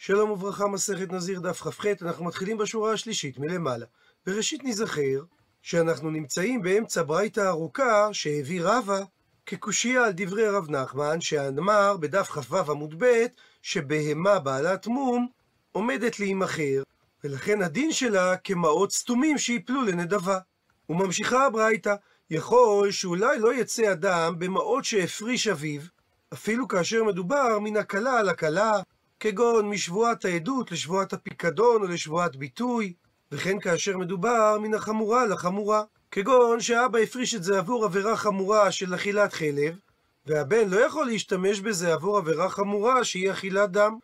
שלום וברכה, מסכת נזיר דף כ"ח, אנחנו מתחילים בשורה השלישית מלמעלה. בראשית נזכר שאנחנו נמצאים באמצע ברייתא ארוכה שהביא רבא כקושייה על דברי רב נחמן, שאמר בדף כ"ו עמוד ב' שבהמה בעלת מום עומדת להימכר, ולכן הדין שלה כמעות סתומים שיפלו לנדבה. וממשיכה הברייתא, יכול שאולי לא יצא אדם במעות שהפריש אביו, אפילו כאשר מדובר מן הקלה על הקלה, כגון משבועת העדות לשבועת הפיקדון או לשבועת ביטוי, וכן כאשר מדובר מן החמורה לחמורה, כגון שאבא הפריש את זה עבור עבירה חמורה של אכילת חלב, והבן לא יכול להשתמש בזה עבור עבירה חמורה שהיא אכילת דם.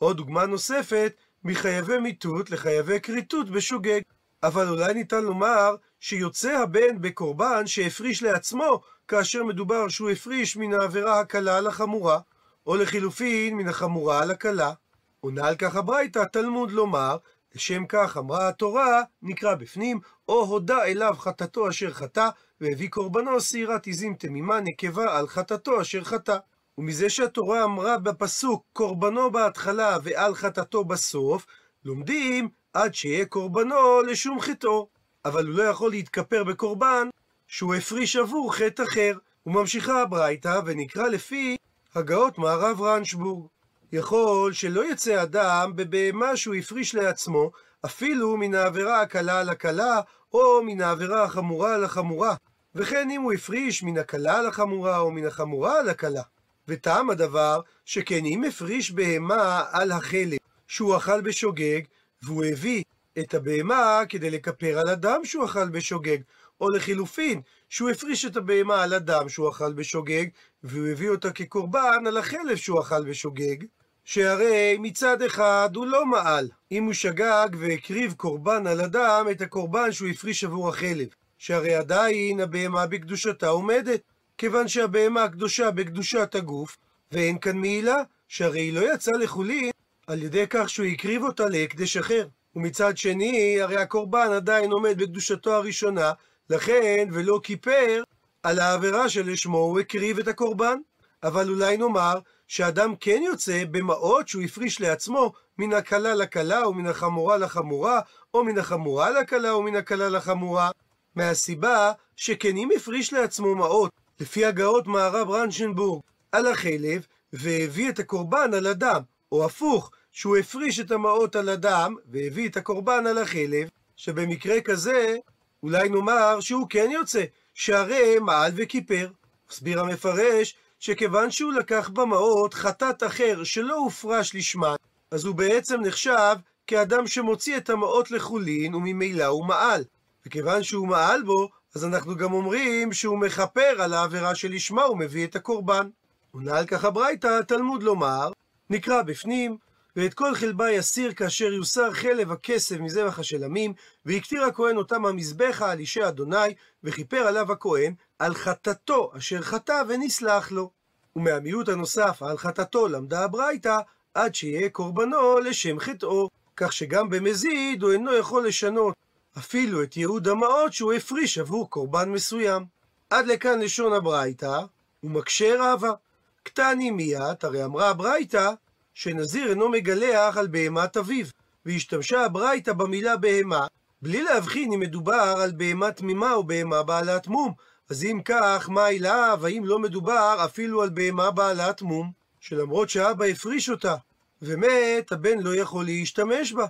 או דוגמה נוספת, מחייבי מיתות לחייבי כריתות בשוגג. אבל אולי ניתן לומר שיוצא הבן בקורבן שהפריש לעצמו כאשר מדובר שהוא הפריש מן העבירה הקלה לחמורה, או לחילופין מן החמורה על הקלה. עונה על כך הברייתא, תלמוד לומר, לשם כך אמרה התורה, נקרא בפנים, או הודה אליו חטאתו אשר חטא, והביא קורבנו שעירת עזים תמימה נקבה על חטאתו אשר חטא. ומזה שהתורה אמרה בפסוק קורבנו בהתחלה ועל חטאתו בסוף, לומדים עד שיהיה קורבנו לשום חטאו. אבל הוא לא יכול להתכפר בקורבן שהוא הפריש עבור חטא אחר. וממשיכה הברייתא ונקרא לפי הגאות מערב רנשבורג. יכול שלא יצא אדם בבהמה שהוא הפריש לעצמו, אפילו מן העבירה הקלה על הקלה, או מן העבירה החמורה על החמורה. וכן אם הוא הפריש מן הקלה על החמורה, או מן החמורה על הקלה. וטעם הדבר, שכן אם הפריש בהמה על החלב שהוא אכל בשוגג, והוא הביא את הבהמה כדי לכפר על הדם שהוא אכל בשוגג, או לחילופין, שהוא הפריש את הבהמה על הדם שהוא אכל בשוגג, והוא הביא אותה כקורבן על החלב שהוא אכל בשוגג, שהרי מצד אחד הוא לא מעל, אם הוא שגג והקריב קורבן על הדם את הקורבן שהוא הפריש עבור החלב, שהרי עדיין הבהמה בקדושתה עומדת, כיוון שהבהמה קדושה בקדושת הגוף, ואין כאן מעילה, שהרי היא לא יצאה לחולין על ידי כך שהוא הקריב אותה להקדש אחר. ומצד שני, הרי הקורבן עדיין עומד בקדושתו הראשונה, לכן ולא כיפר על העבירה שלשמו הוא הקריב את הקורבן. אבל אולי נאמר שאדם כן יוצא במעות שהוא הפריש לעצמו מן הקלה לקלה ומן החמורה לחמורה, או מן החמורה לקלה ומן הקלה לחמורה, מהסיבה שכן אם הפריש לעצמו מעות לפי הגאות מערב רנשנבורג על החלב, והביא את הקורבן על הדם, או הפוך, שהוא הפריש את המעות על הדם, והביא את הקורבן על החלב, שבמקרה כזה, אולי נאמר שהוא כן יוצא, שהרי מעל וכיפר. מסביר המפרש, שכיוון שהוא לקח במעות חטאת אחר שלא הופרש לשמן, אז הוא בעצם נחשב כאדם שמוציא את המעות לחולין, וממילא הוא מעל. וכיוון שהוא מעל בו, אז אנחנו גם אומרים שהוא מכפר על העבירה שלשמה הוא מביא את הקורבן. עונה על כך הברייתא, התלמוד לומר, נקרא בפנים, ואת כל חלבה יסיר כאשר יוסר חלב הכסף מזבח השלמים, והקטיר הכהן אותם המזבחה על אישי אדוני, וכיפר עליו הכהן על חטאתו אשר חטא ונסלח לו. ומהמיעוט הנוסף על חטאתו למדה הברייתא, עד שיהיה קורבנו לשם חטאו, כך שגם במזיד הוא אינו יכול לשנות אפילו את ייעוד המעות שהוא הפריש עבור קורבן מסוים. עד לכאן לשון הברייתא, ומקשה רבה. קטני מיית, הרי אמרה הברייתא, שנזיר אינו מגלח על בהמת אביו, והשתמשה הברייתא במילה בהמה, בלי להבחין אם מדובר על בהמה תמימה או בהמה בעלת מום. אז אם כך, מה אליו, האם לא מדובר אפילו על בהמה בעלת מום, שלמרות שאבא הפריש אותה, ומת, הבן לא יכול להשתמש בה.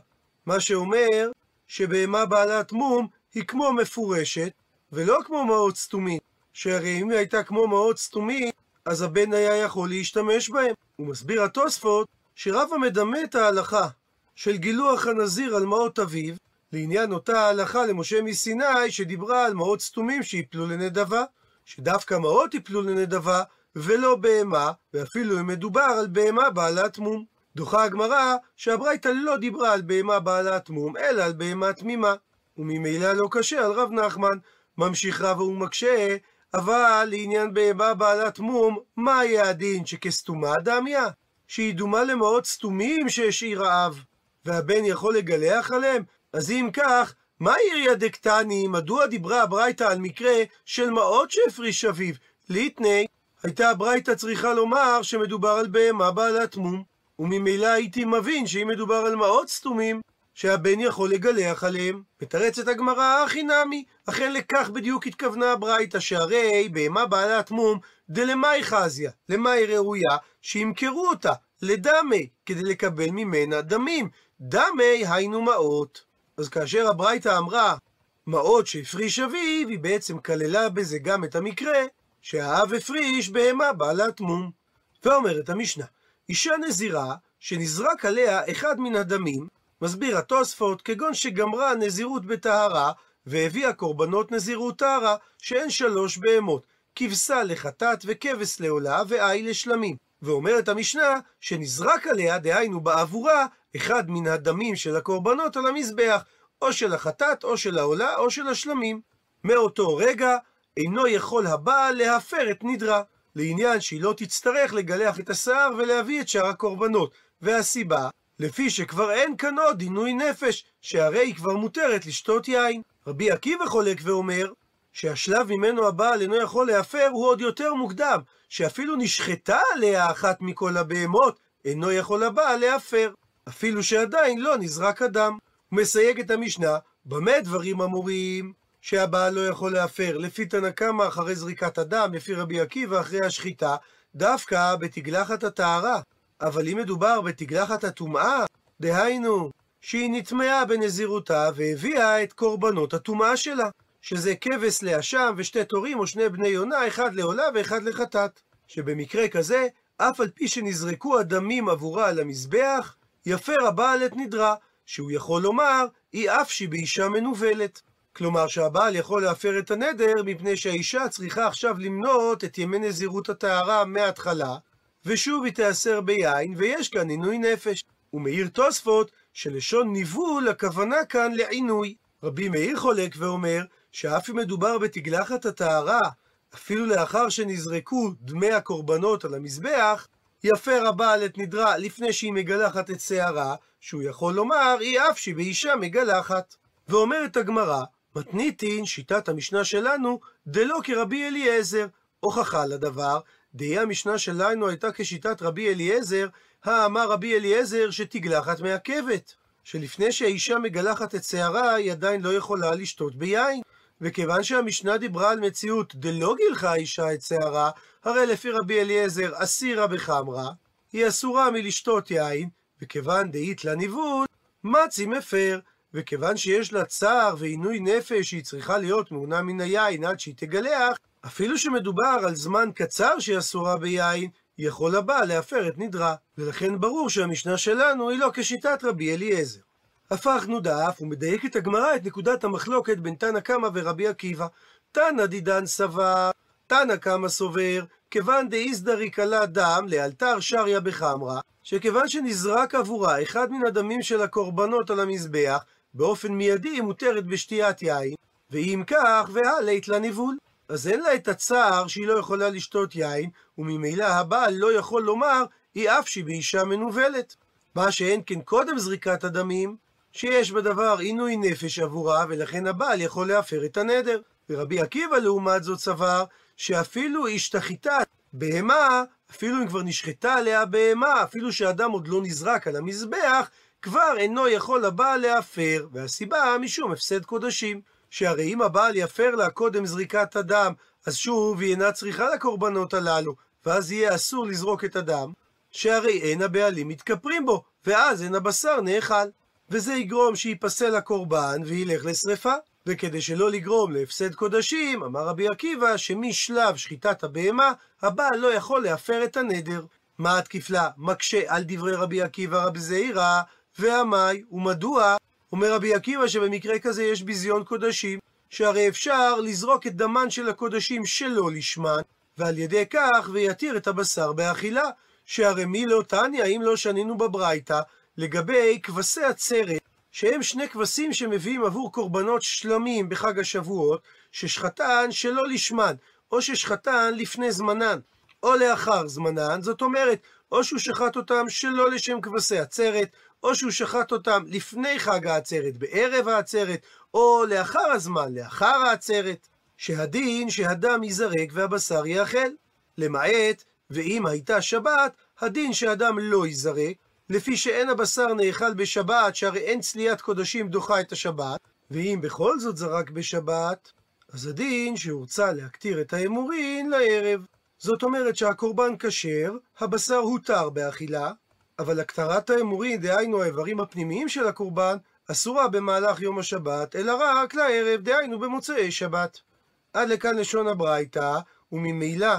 מה שאומר שבהמה בעלת מום היא כמו מפורשת, ולא כמו מעות סתומית, שהרי אם היא הייתה כמו מעות סתומית, אז הבן היה יכול להשתמש בהם. הוא מסביר התוספות שרבא מדמה את ההלכה של גילוח הנזיר על מעות אביו, לעניין אותה ההלכה למשה מסיני שדיברה על מעות סתומים שיפלו לנדבה, שדווקא מעות יפלו לנדבה ולא בהמה, ואפילו אם מדובר על בהמה בעלת מום. דוחה הגמרא שהברייתא לא דיברה על בהמה בעלת מום, אלא על בהמה תמימה. וממילא לא קשה על רב נחמן. ממשיך רבא ומקשה, אבל לעניין בהמה בעלת מום, מה יהיה הדין שכסתומה דמיה? שהיא דומה למעות סתומים שהשאיר אב, והבן יכול לגלח עליהם? אז אם כך, מה עיריה דקטני? מדוע דיברה הברייתא על מקרה של מעות שהפריש אביו? ליטני, הייתה הברייתא צריכה לומר שמדובר על בהמה בעלת מום. וממילא הייתי מבין שאם מדובר על מעות סתומים, שהבן יכול לגלח עליהם. מתרצת הגמרא, הכי נמי, אכן לכך בדיוק התכוונה הברייתא, שהרי בהמה בעלת מום דלמאי חזיה, למאי ראויה, שימכרו אותה לדמי, כדי לקבל ממנה דמים. דמי היינו מעות. אז כאשר הברייתא אמרה מעות שהפריש אביו, היא בעצם כללה בזה גם את המקרה שהאב הפריש בהמה בעלת מום. ואומרת המשנה, אישה נזירה שנזרק עליה אחד מן הדמים, מסביר התוספות, כגון שגמרה נזירות בטהרה, והביאה קורבנות נזירות טהרה, שהן שלוש בהמות, כבשה לחטאת וכבש לעולה ועי לשלמים. ואומרת המשנה, שנזרק עליה, דהיינו בעבורה, אחד מן הדמים של הקורבנות על המזבח, או של החטאת, או של העולה, או של השלמים. מאותו רגע, אינו יכול הבעל להפר את נדרה, לעניין שהיא לא תצטרך לגלח את השיער ולהביא את שאר הקורבנות. והסיבה, לפי שכבר אין כאן עוד עינוי נפש, שהרי היא כבר מותרת לשתות יין. רבי עקיבא חולק ואומר, שהשלב ממנו הבעל אינו יכול להפר הוא עוד יותר מוקדם, שאפילו נשחטה עליה אחת מכל הבהמות, אינו יכול הבעל להפר, אפילו שעדיין לא נזרק הדם. הוא מסייג את המשנה, במה דברים אמורים? שהבעל לא יכול להפר, לפי תנא קמא אחרי זריקת הדם, לפי רבי עקיבא אחרי השחיטה, דווקא בתגלחת הטהרה. אבל אם מדובר בתגלחת הטומאה, דהיינו, שהיא נטמעה בנזירותה והביאה את קורבנות הטומאה שלה, שזה כבש לאשם ושתי תורים או שני בני יונה, אחד לעולה ואחד לחטאת. שבמקרה כזה, אף על פי שנזרקו הדמים עבורה על המזבח, יפר הבעל את נדרה, שהוא יכול לומר, היא אף שהיא באישה מנוולת. כלומר שהבעל יכול להפר את הנדר מפני שהאישה צריכה עכשיו למנות את ימי נזירות הטהרה מההתחלה, ושוב היא תיאסר ביין, ויש כאן עינוי נפש. ומאיר תוספות שלשון ניבול הכוונה כאן לעינוי. רבי מאיר חולק ואומר שאף אם מדובר בתגלחת הטהרה, אפילו לאחר שנזרקו דמי הקורבנות על המזבח, יפר הבעל את נדרה לפני שהיא מגלחת את שערה, שהוא יכול לומר, היא אף שהיא באישה מגלחת. ואומרת הגמרא, מתניתין, שיטת המשנה שלנו, דלא כרבי אליעזר. הוכחה לדבר, דהי המשנה שלנו הייתה כשיטת רבי אליעזר, האמר רבי אליעזר שתגלחת מעכבת. שלפני שהאישה מגלחת את שערה, היא עדיין לא יכולה לשתות ביין. וכיוון שהמשנה דיברה על מציאות דלא גילחה האישה את שערה, הרי לפי רבי אליעזר אסירה בחמרה, היא אסורה מלשתות יין, וכיוון דאית לה ניוון, מצי מפר. וכיוון שיש לה צער ועינוי נפש שהיא צריכה להיות מעונה מן היין עד שהיא תגלח, אפילו שמדובר על זמן קצר שהיא אסורה ביין, יכול הבא להפר את נדרה. ולכן ברור שהמשנה שלנו היא לא כשיטת רבי אליעזר. הפכנו דף ומדייקת הגמרא את נקודת המחלוקת בין תנא קמא ורבי עקיבא. תנא דידן סבר, תנא קמא סובר, כיוון דאיסדרי כלה דם לאלתר שריה בחמרה, שכיוון שנזרק עבורה אחד מן הדמים של הקורבנות על המזבח, באופן מיידי היא מותרת בשתיית יין, ואם כך, והלית לניבול. אז אין לה את הצער שהיא לא יכולה לשתות יין, וממילא הבעל לא יכול לומר, היא אף שהיא באישה מנוולת. מה שאין כן קודם זריקת הדמים, שיש בדבר עינוי נפש עבורה, ולכן הבעל יכול להפר את הנדר. ורבי עקיבא לעומת זאת סבר, שאפילו השתחיטת בהמה, אפילו אם כבר נשחטה עליה בהמה, אפילו שאדם עוד לא נזרק על המזבח, כבר אינו יכול הבעל להפר, והסיבה משום הפסד קודשים. שהרי אם הבעל יפר לה קודם זריקת הדם, אז שוב היא אינה צריכה לקורבנות הללו, ואז יהיה אסור לזרוק את הדם, שהרי אין הבעלים מתכפרים בו, ואז אין הבשר נאכל. וזה יגרום שייפסל הקורבן וילך לשרפה. וכדי שלא לגרום להפסד קודשים, אמר רבי עקיבא שמשלב שחיטת הבהמה, הבעל לא יכול להפר את הנדר. מה התקיפלה? מקשה על דברי רבי עקיבא רבי זעירא, ועמי, ומדוע? אומר רבי עקיבא שבמקרה כזה יש ביזיון קודשים, שהרי אפשר לזרוק את דמן של הקודשים שלא לשמן, ועל ידי כך ויתיר את הבשר באכילה, שהרי מי לא תניא אם לא שנינו בברייתא, לגבי כבשי עצרת, שהם שני כבשים שמביאים עבור קורבנות שלמים בחג השבועות, ששחטן שלא לשמן, או ששחטן לפני זמנן, או לאחר זמנן, זאת אומרת, או שהוא שחט אותם שלא לשם כבשי עצרת, או שהוא שחט אותם לפני חג העצרת, בערב העצרת, או לאחר הזמן, לאחר העצרת, שהדין שהדם ייזרק והבשר יאכל. למעט, ואם הייתה שבת, הדין שהדם לא ייזרק, לפי שאין הבשר נאכל בשבת, שהרי אין צליית קודשים דוחה את השבת, ואם בכל זאת זרק בשבת, אז הדין שהורצה להקטיר את האמורין לערב. זאת אומרת שהקורבן כשר, הבשר הותר באכילה, אבל הקטרת האמורין, דהיינו האיברים הפנימיים של הקורבן, אסורה במהלך יום השבת, אלא רק לערב, דהיינו במוצאי שבת. עד לכאן לשון הברייתא, וממילא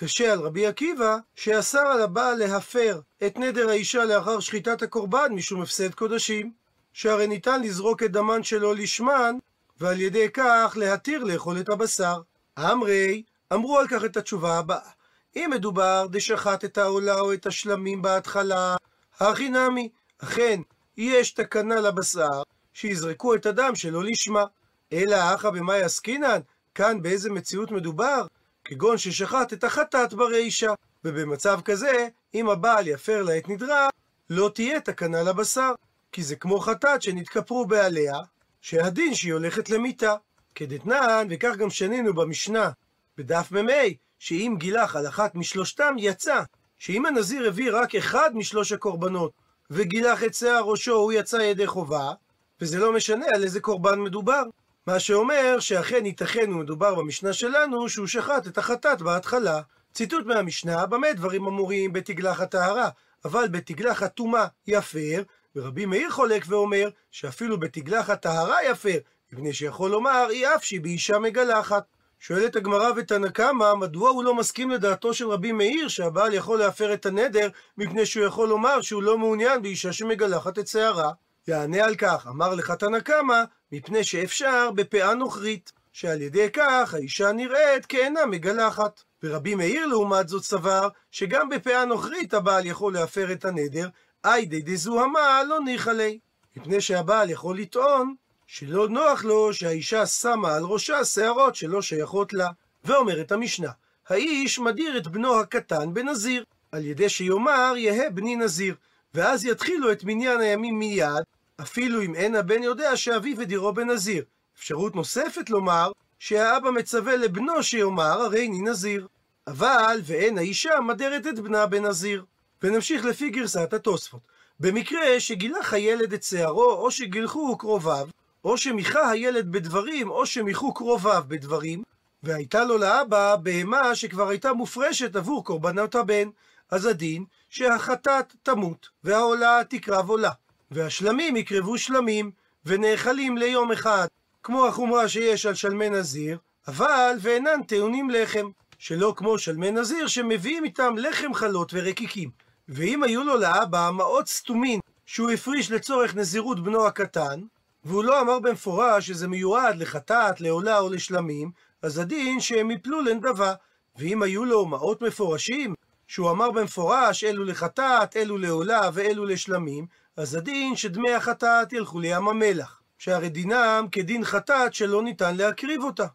קשה על רבי עקיבא, שאסר על הבעל להפר את נדר האישה לאחר שחיטת הקורבן משום הפסד קודשים, שהרי ניתן לזרוק את דמן שלו לשמן, ועל ידי כך להתיר לאכול את הבשר. אמרי, אמרו על כך את התשובה הבאה: אם מדובר דשחט את העולה או את השלמים בהתחלה, הכי נמי, אכן, יש תקנה לבשר, שיזרקו את הדם שלו לשמה. אלא אחא במאי עסקינן, כאן באיזה מציאות מדובר? כגון ששחט את החטאת ברישה. ובמצב כזה, אם הבעל יפר לה את נדרה, לא תהיה תקנה לבשר. כי זה כמו חטאת שנתכפרו בעליה, שהדין שהיא הולכת למיתה. כדתנן, וכך גם שנינו במשנה, בדף מ"ה, שאם גילח על אחת משלושתם, יצא. שאם הנזיר הביא רק אחד משלוש הקורבנות, וגילח את שיער ראשו, הוא יצא ידי חובה, וזה לא משנה על איזה קורבן מדובר. מה שאומר שאכן ייתכן ומדובר במשנה שלנו שהוא שחט את החטאת בהתחלה. ציטוט מהמשנה, במה דברים אמורים בתגלחת טהרה, אבל בתגלחת טומאה יפר, ורבי מאיר חולק ואומר שאפילו בתגלחת טהרה יפר, מפני שיכול לומר אי אף שהיא באישה מגלחת. שואלת הגמרא ותנא קמא, מדוע הוא לא מסכים לדעתו של רבי מאיר שהבעל יכול להפר את הנדר, מפני שהוא יכול לומר שהוא לא מעוניין באישה שמגלחת את שערה? יענה על כך, אמר לך תנא קמא, מפני שאפשר בפאה נוכרית, שעל ידי כך האישה נראית כאינה מגלחת. ורבי מאיר לעומת זאת סבר, שגם בפאה נוכרית הבעל יכול להפר את הנדר, איידי דזוהמה לא ניחא ליה. מפני שהבעל יכול לטעון שלא נוח לו שהאישה שמה על ראשה שערות שלא שייכות לה. ואומרת המשנה, האיש מדיר את בנו הקטן בנזיר, על ידי שיאמר יהא בני נזיר, ואז יתחילו את מניין הימים מיד, אפילו אם אין הבן יודע שאביו ודירו בנזיר. אפשרות נוספת לומר, שהאבא מצווה לבנו שיאמר הרי אני נזיר. אבל ואין האישה מדרת את בנה בנזיר. ונמשיך לפי גרסת התוספות. במקרה שגילח הילד את שערו, או שגילחו קרוביו, או שמיכה הילד בדברים, או שמיכו קרוביו בדברים, והייתה לו לאבא בהמה שכבר הייתה מופרשת עבור קורבנות הבן, אז הדין שהחטאת תמות, והעולה תקרב עולה, והשלמים יקרבו שלמים, ונאכלים ליום אחד, כמו החומרה שיש על שלמי נזיר, אבל ואינן טעונים לחם, שלא כמו שלמי נזיר שמביאים איתם לחם חלות ורקיקים. ואם היו לו לאבא מעות סתומין שהוא הפריש לצורך נזירות בנו הקטן, והוא לא אמר במפורש שזה מיועד לחטאת, לעולה או לשלמים, אז הדין שהם יפלו לנדבה. ואם היו לו מעות מפורשים, שהוא אמר במפורש אלו לחטאת, אלו לעולה ואלו לשלמים, אז הדין שדמי החטאת ילכו לים המלח, שהרי דינם כדין חטאת שלא ניתן להקריב אותה.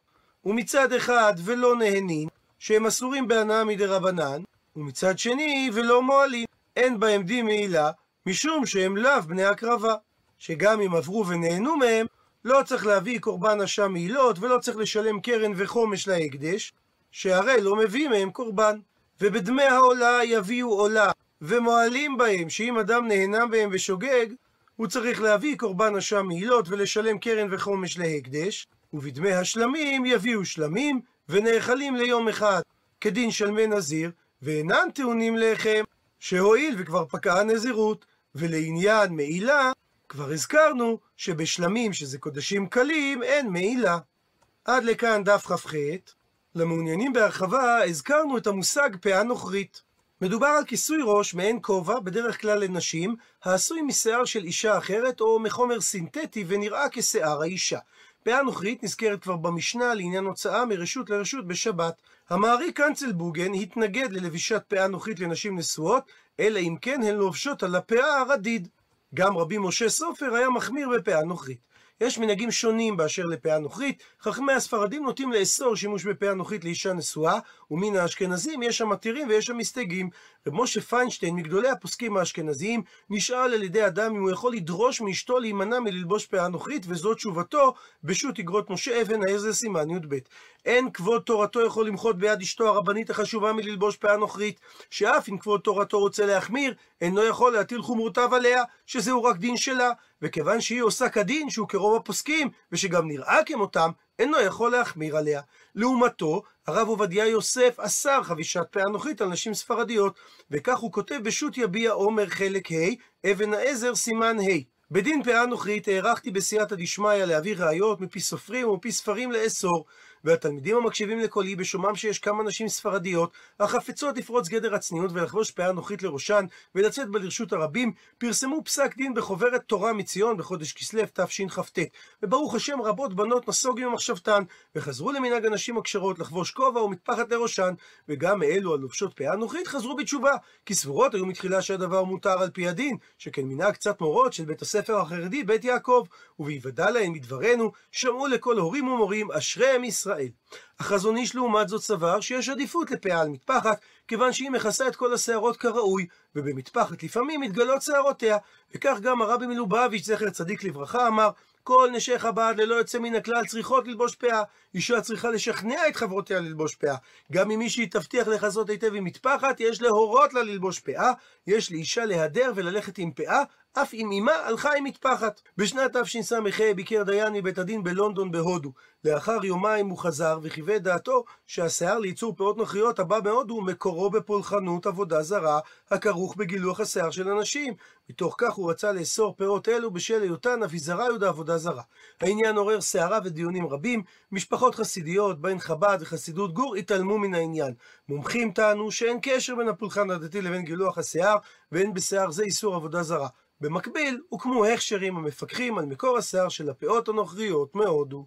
ומצד אחד ולא נהנין, שהם אסורים בהנאה מדי רבנן, ומצד שני ולא מועלים, אין בהם דין מעילה, משום שהם לאו בני הקרבה. שגם אם עברו ונהנו מהם, לא צריך להביא קורבן אשם מעילות, ולא צריך לשלם קרן וחומש להקדש, שהרי לא מביא מהם קורבן. ובדמי העולה יביאו עולה, ומועלים בהם, שאם אדם נהנה בהם ושוגג, הוא צריך להביא קורבן אשם מעילות ולשלם קרן וחומש להקדש, ובדמי השלמים יביאו שלמים, ונאכלים ליום אחד, כדין שלמי נזיר, ואינם טעונים לחם, שהואיל וכבר פקעה הנזירות, ולעניין מעילה, כבר הזכרנו שבשלמים שזה קודשים קלים אין מעילה. עד לכאן דף כ"ח. למעוניינים בהרחבה הזכרנו את המושג פאה נוכרית. מדובר על כיסוי ראש מעין כובע, בדרך כלל לנשים, העשוי משיער של אישה אחרת או מחומר סינתטי ונראה כשיער האישה. פאה נוכרית נזכרת כבר במשנה לעניין הוצאה מרשות לרשות בשבת. המערי קנצלבוגן התנגד ללבישת פאה נוכרית לנשים נשואות, אלא אם כן הן לובשות על הפאה הרדיד. גם רבי משה סופר היה מחמיר בפאה נוכרית. יש מנהגים שונים באשר לפאה נוכרית. חכמי הספרדים נוטים לאסור שימוש בפאה נוכרית לאישה נשואה, ומן האשכנזים יש המתירים ויש המסתייגים. רב משה פיינשטיין, מגדולי הפוסקים האשכנזיים, נשאל על ידי אדם אם הוא יכול לדרוש מאשתו להימנע מללבוש פאה נוכרית, וזאת תשובתו, בשו"ת אגרות משה אבן העזר סימן י"ב. אין כבוד תורתו יכול למחות ביד אשתו הרבנית החשובה מללבוש פאה נוכרית, שאף אם כבוד תורתו רוצה להחמיר, אינו יכול להטיל חומרותיו עליה, שזהו רק דין שלה, וכיוון שהיא עושה כדין, שהוא כרוב הפוסקים, ושגם נראה כמותם, אינו יכול להחמיר עליה. לעומתו, הרב עובדיה יוסף אסר חבישת פאה נוכרית על נשים ספרדיות, וכך הוא כותב בשו"ת יביע עומר חלק ה', אבן העזר סימן ה'. בדין פאה נוכרית הערכתי בסייעתא דשמיא להביא ראיות מפי סופרים ומפי ספרים לאסור. והתלמידים המקשיבים לקולי בשומעם שיש כמה נשים ספרדיות, החפצות לפרוץ גדר הצניעות ולחבוש פאה נוחית לראשן, ולצאת בה לרשות הרבים, פרסמו פסק דין בחוברת תורה מציון בחודש כסלו תשכ"ט. וברוך השם רבות בנות נסוגו ממחשבתן, וחזרו למנהג הנשים הכשרות לחבוש כובע ומטפחת לראשן, וגם מאלו הלובשות פאה נוחית חזרו בתשובה, כי סבורות היו מתחילה שהדבר מותר על פי הדין, שכן מנהג קצת מורות של בית הספר החרדי בית יעקב, ובהיוודע להן מדברנו, שמעו לכל הורים ומורים אשריהם ישראל. ישראל. החזון איש לעומת זאת סבר שיש עדיפות לפאה על מטפחת, כיוון שהיא מכסה את כל השערות כראוי, ובמטפחת לפעמים מתגלות שערותיה, וכך גם הרבי מלובביץ' זכר צדיק לברכה אמר, כל נשי חב"ד ללא יוצא מן הכלל צריכות ללבוש פאה. אישה צריכה לשכנע את חברותיה ללבוש פאה. גם אם מישהי תבטיח לכסות היטב עם מטפחת, יש להורות לה ללבוש פאה. יש לאישה להדר וללכת עם פאה, אף אם אמה הלכה עם מטפחת. בשנת תשס"ה ביקר דיין מבית הדין בלונדון בהודו. לאחר יומיים הוא חזר וכיבד דעתו שהשיער לייצור פאות נוכריות הבא מהודו מקורו בפולחנות עבודה זרה הכרוך בגילוח השיער של אנשים. מתוך כך הוא רצה לאסור פאות אלו בשל היותן אביזריות עבודה זרה. העניין עורר סערה ודיונים רבים, משפחות חסידיות, בהן חב"ד וחסידות גור, התעלמו מן העניין. מומחים טענו שאין קשר בין הפולחן הדתי לבין גילוח השיער, ואין בשיער זה איסור עבודה זרה. במקביל, הוקמו הכשרים המפקחים על מקור השיער של הפאות הנוכריות מהודו.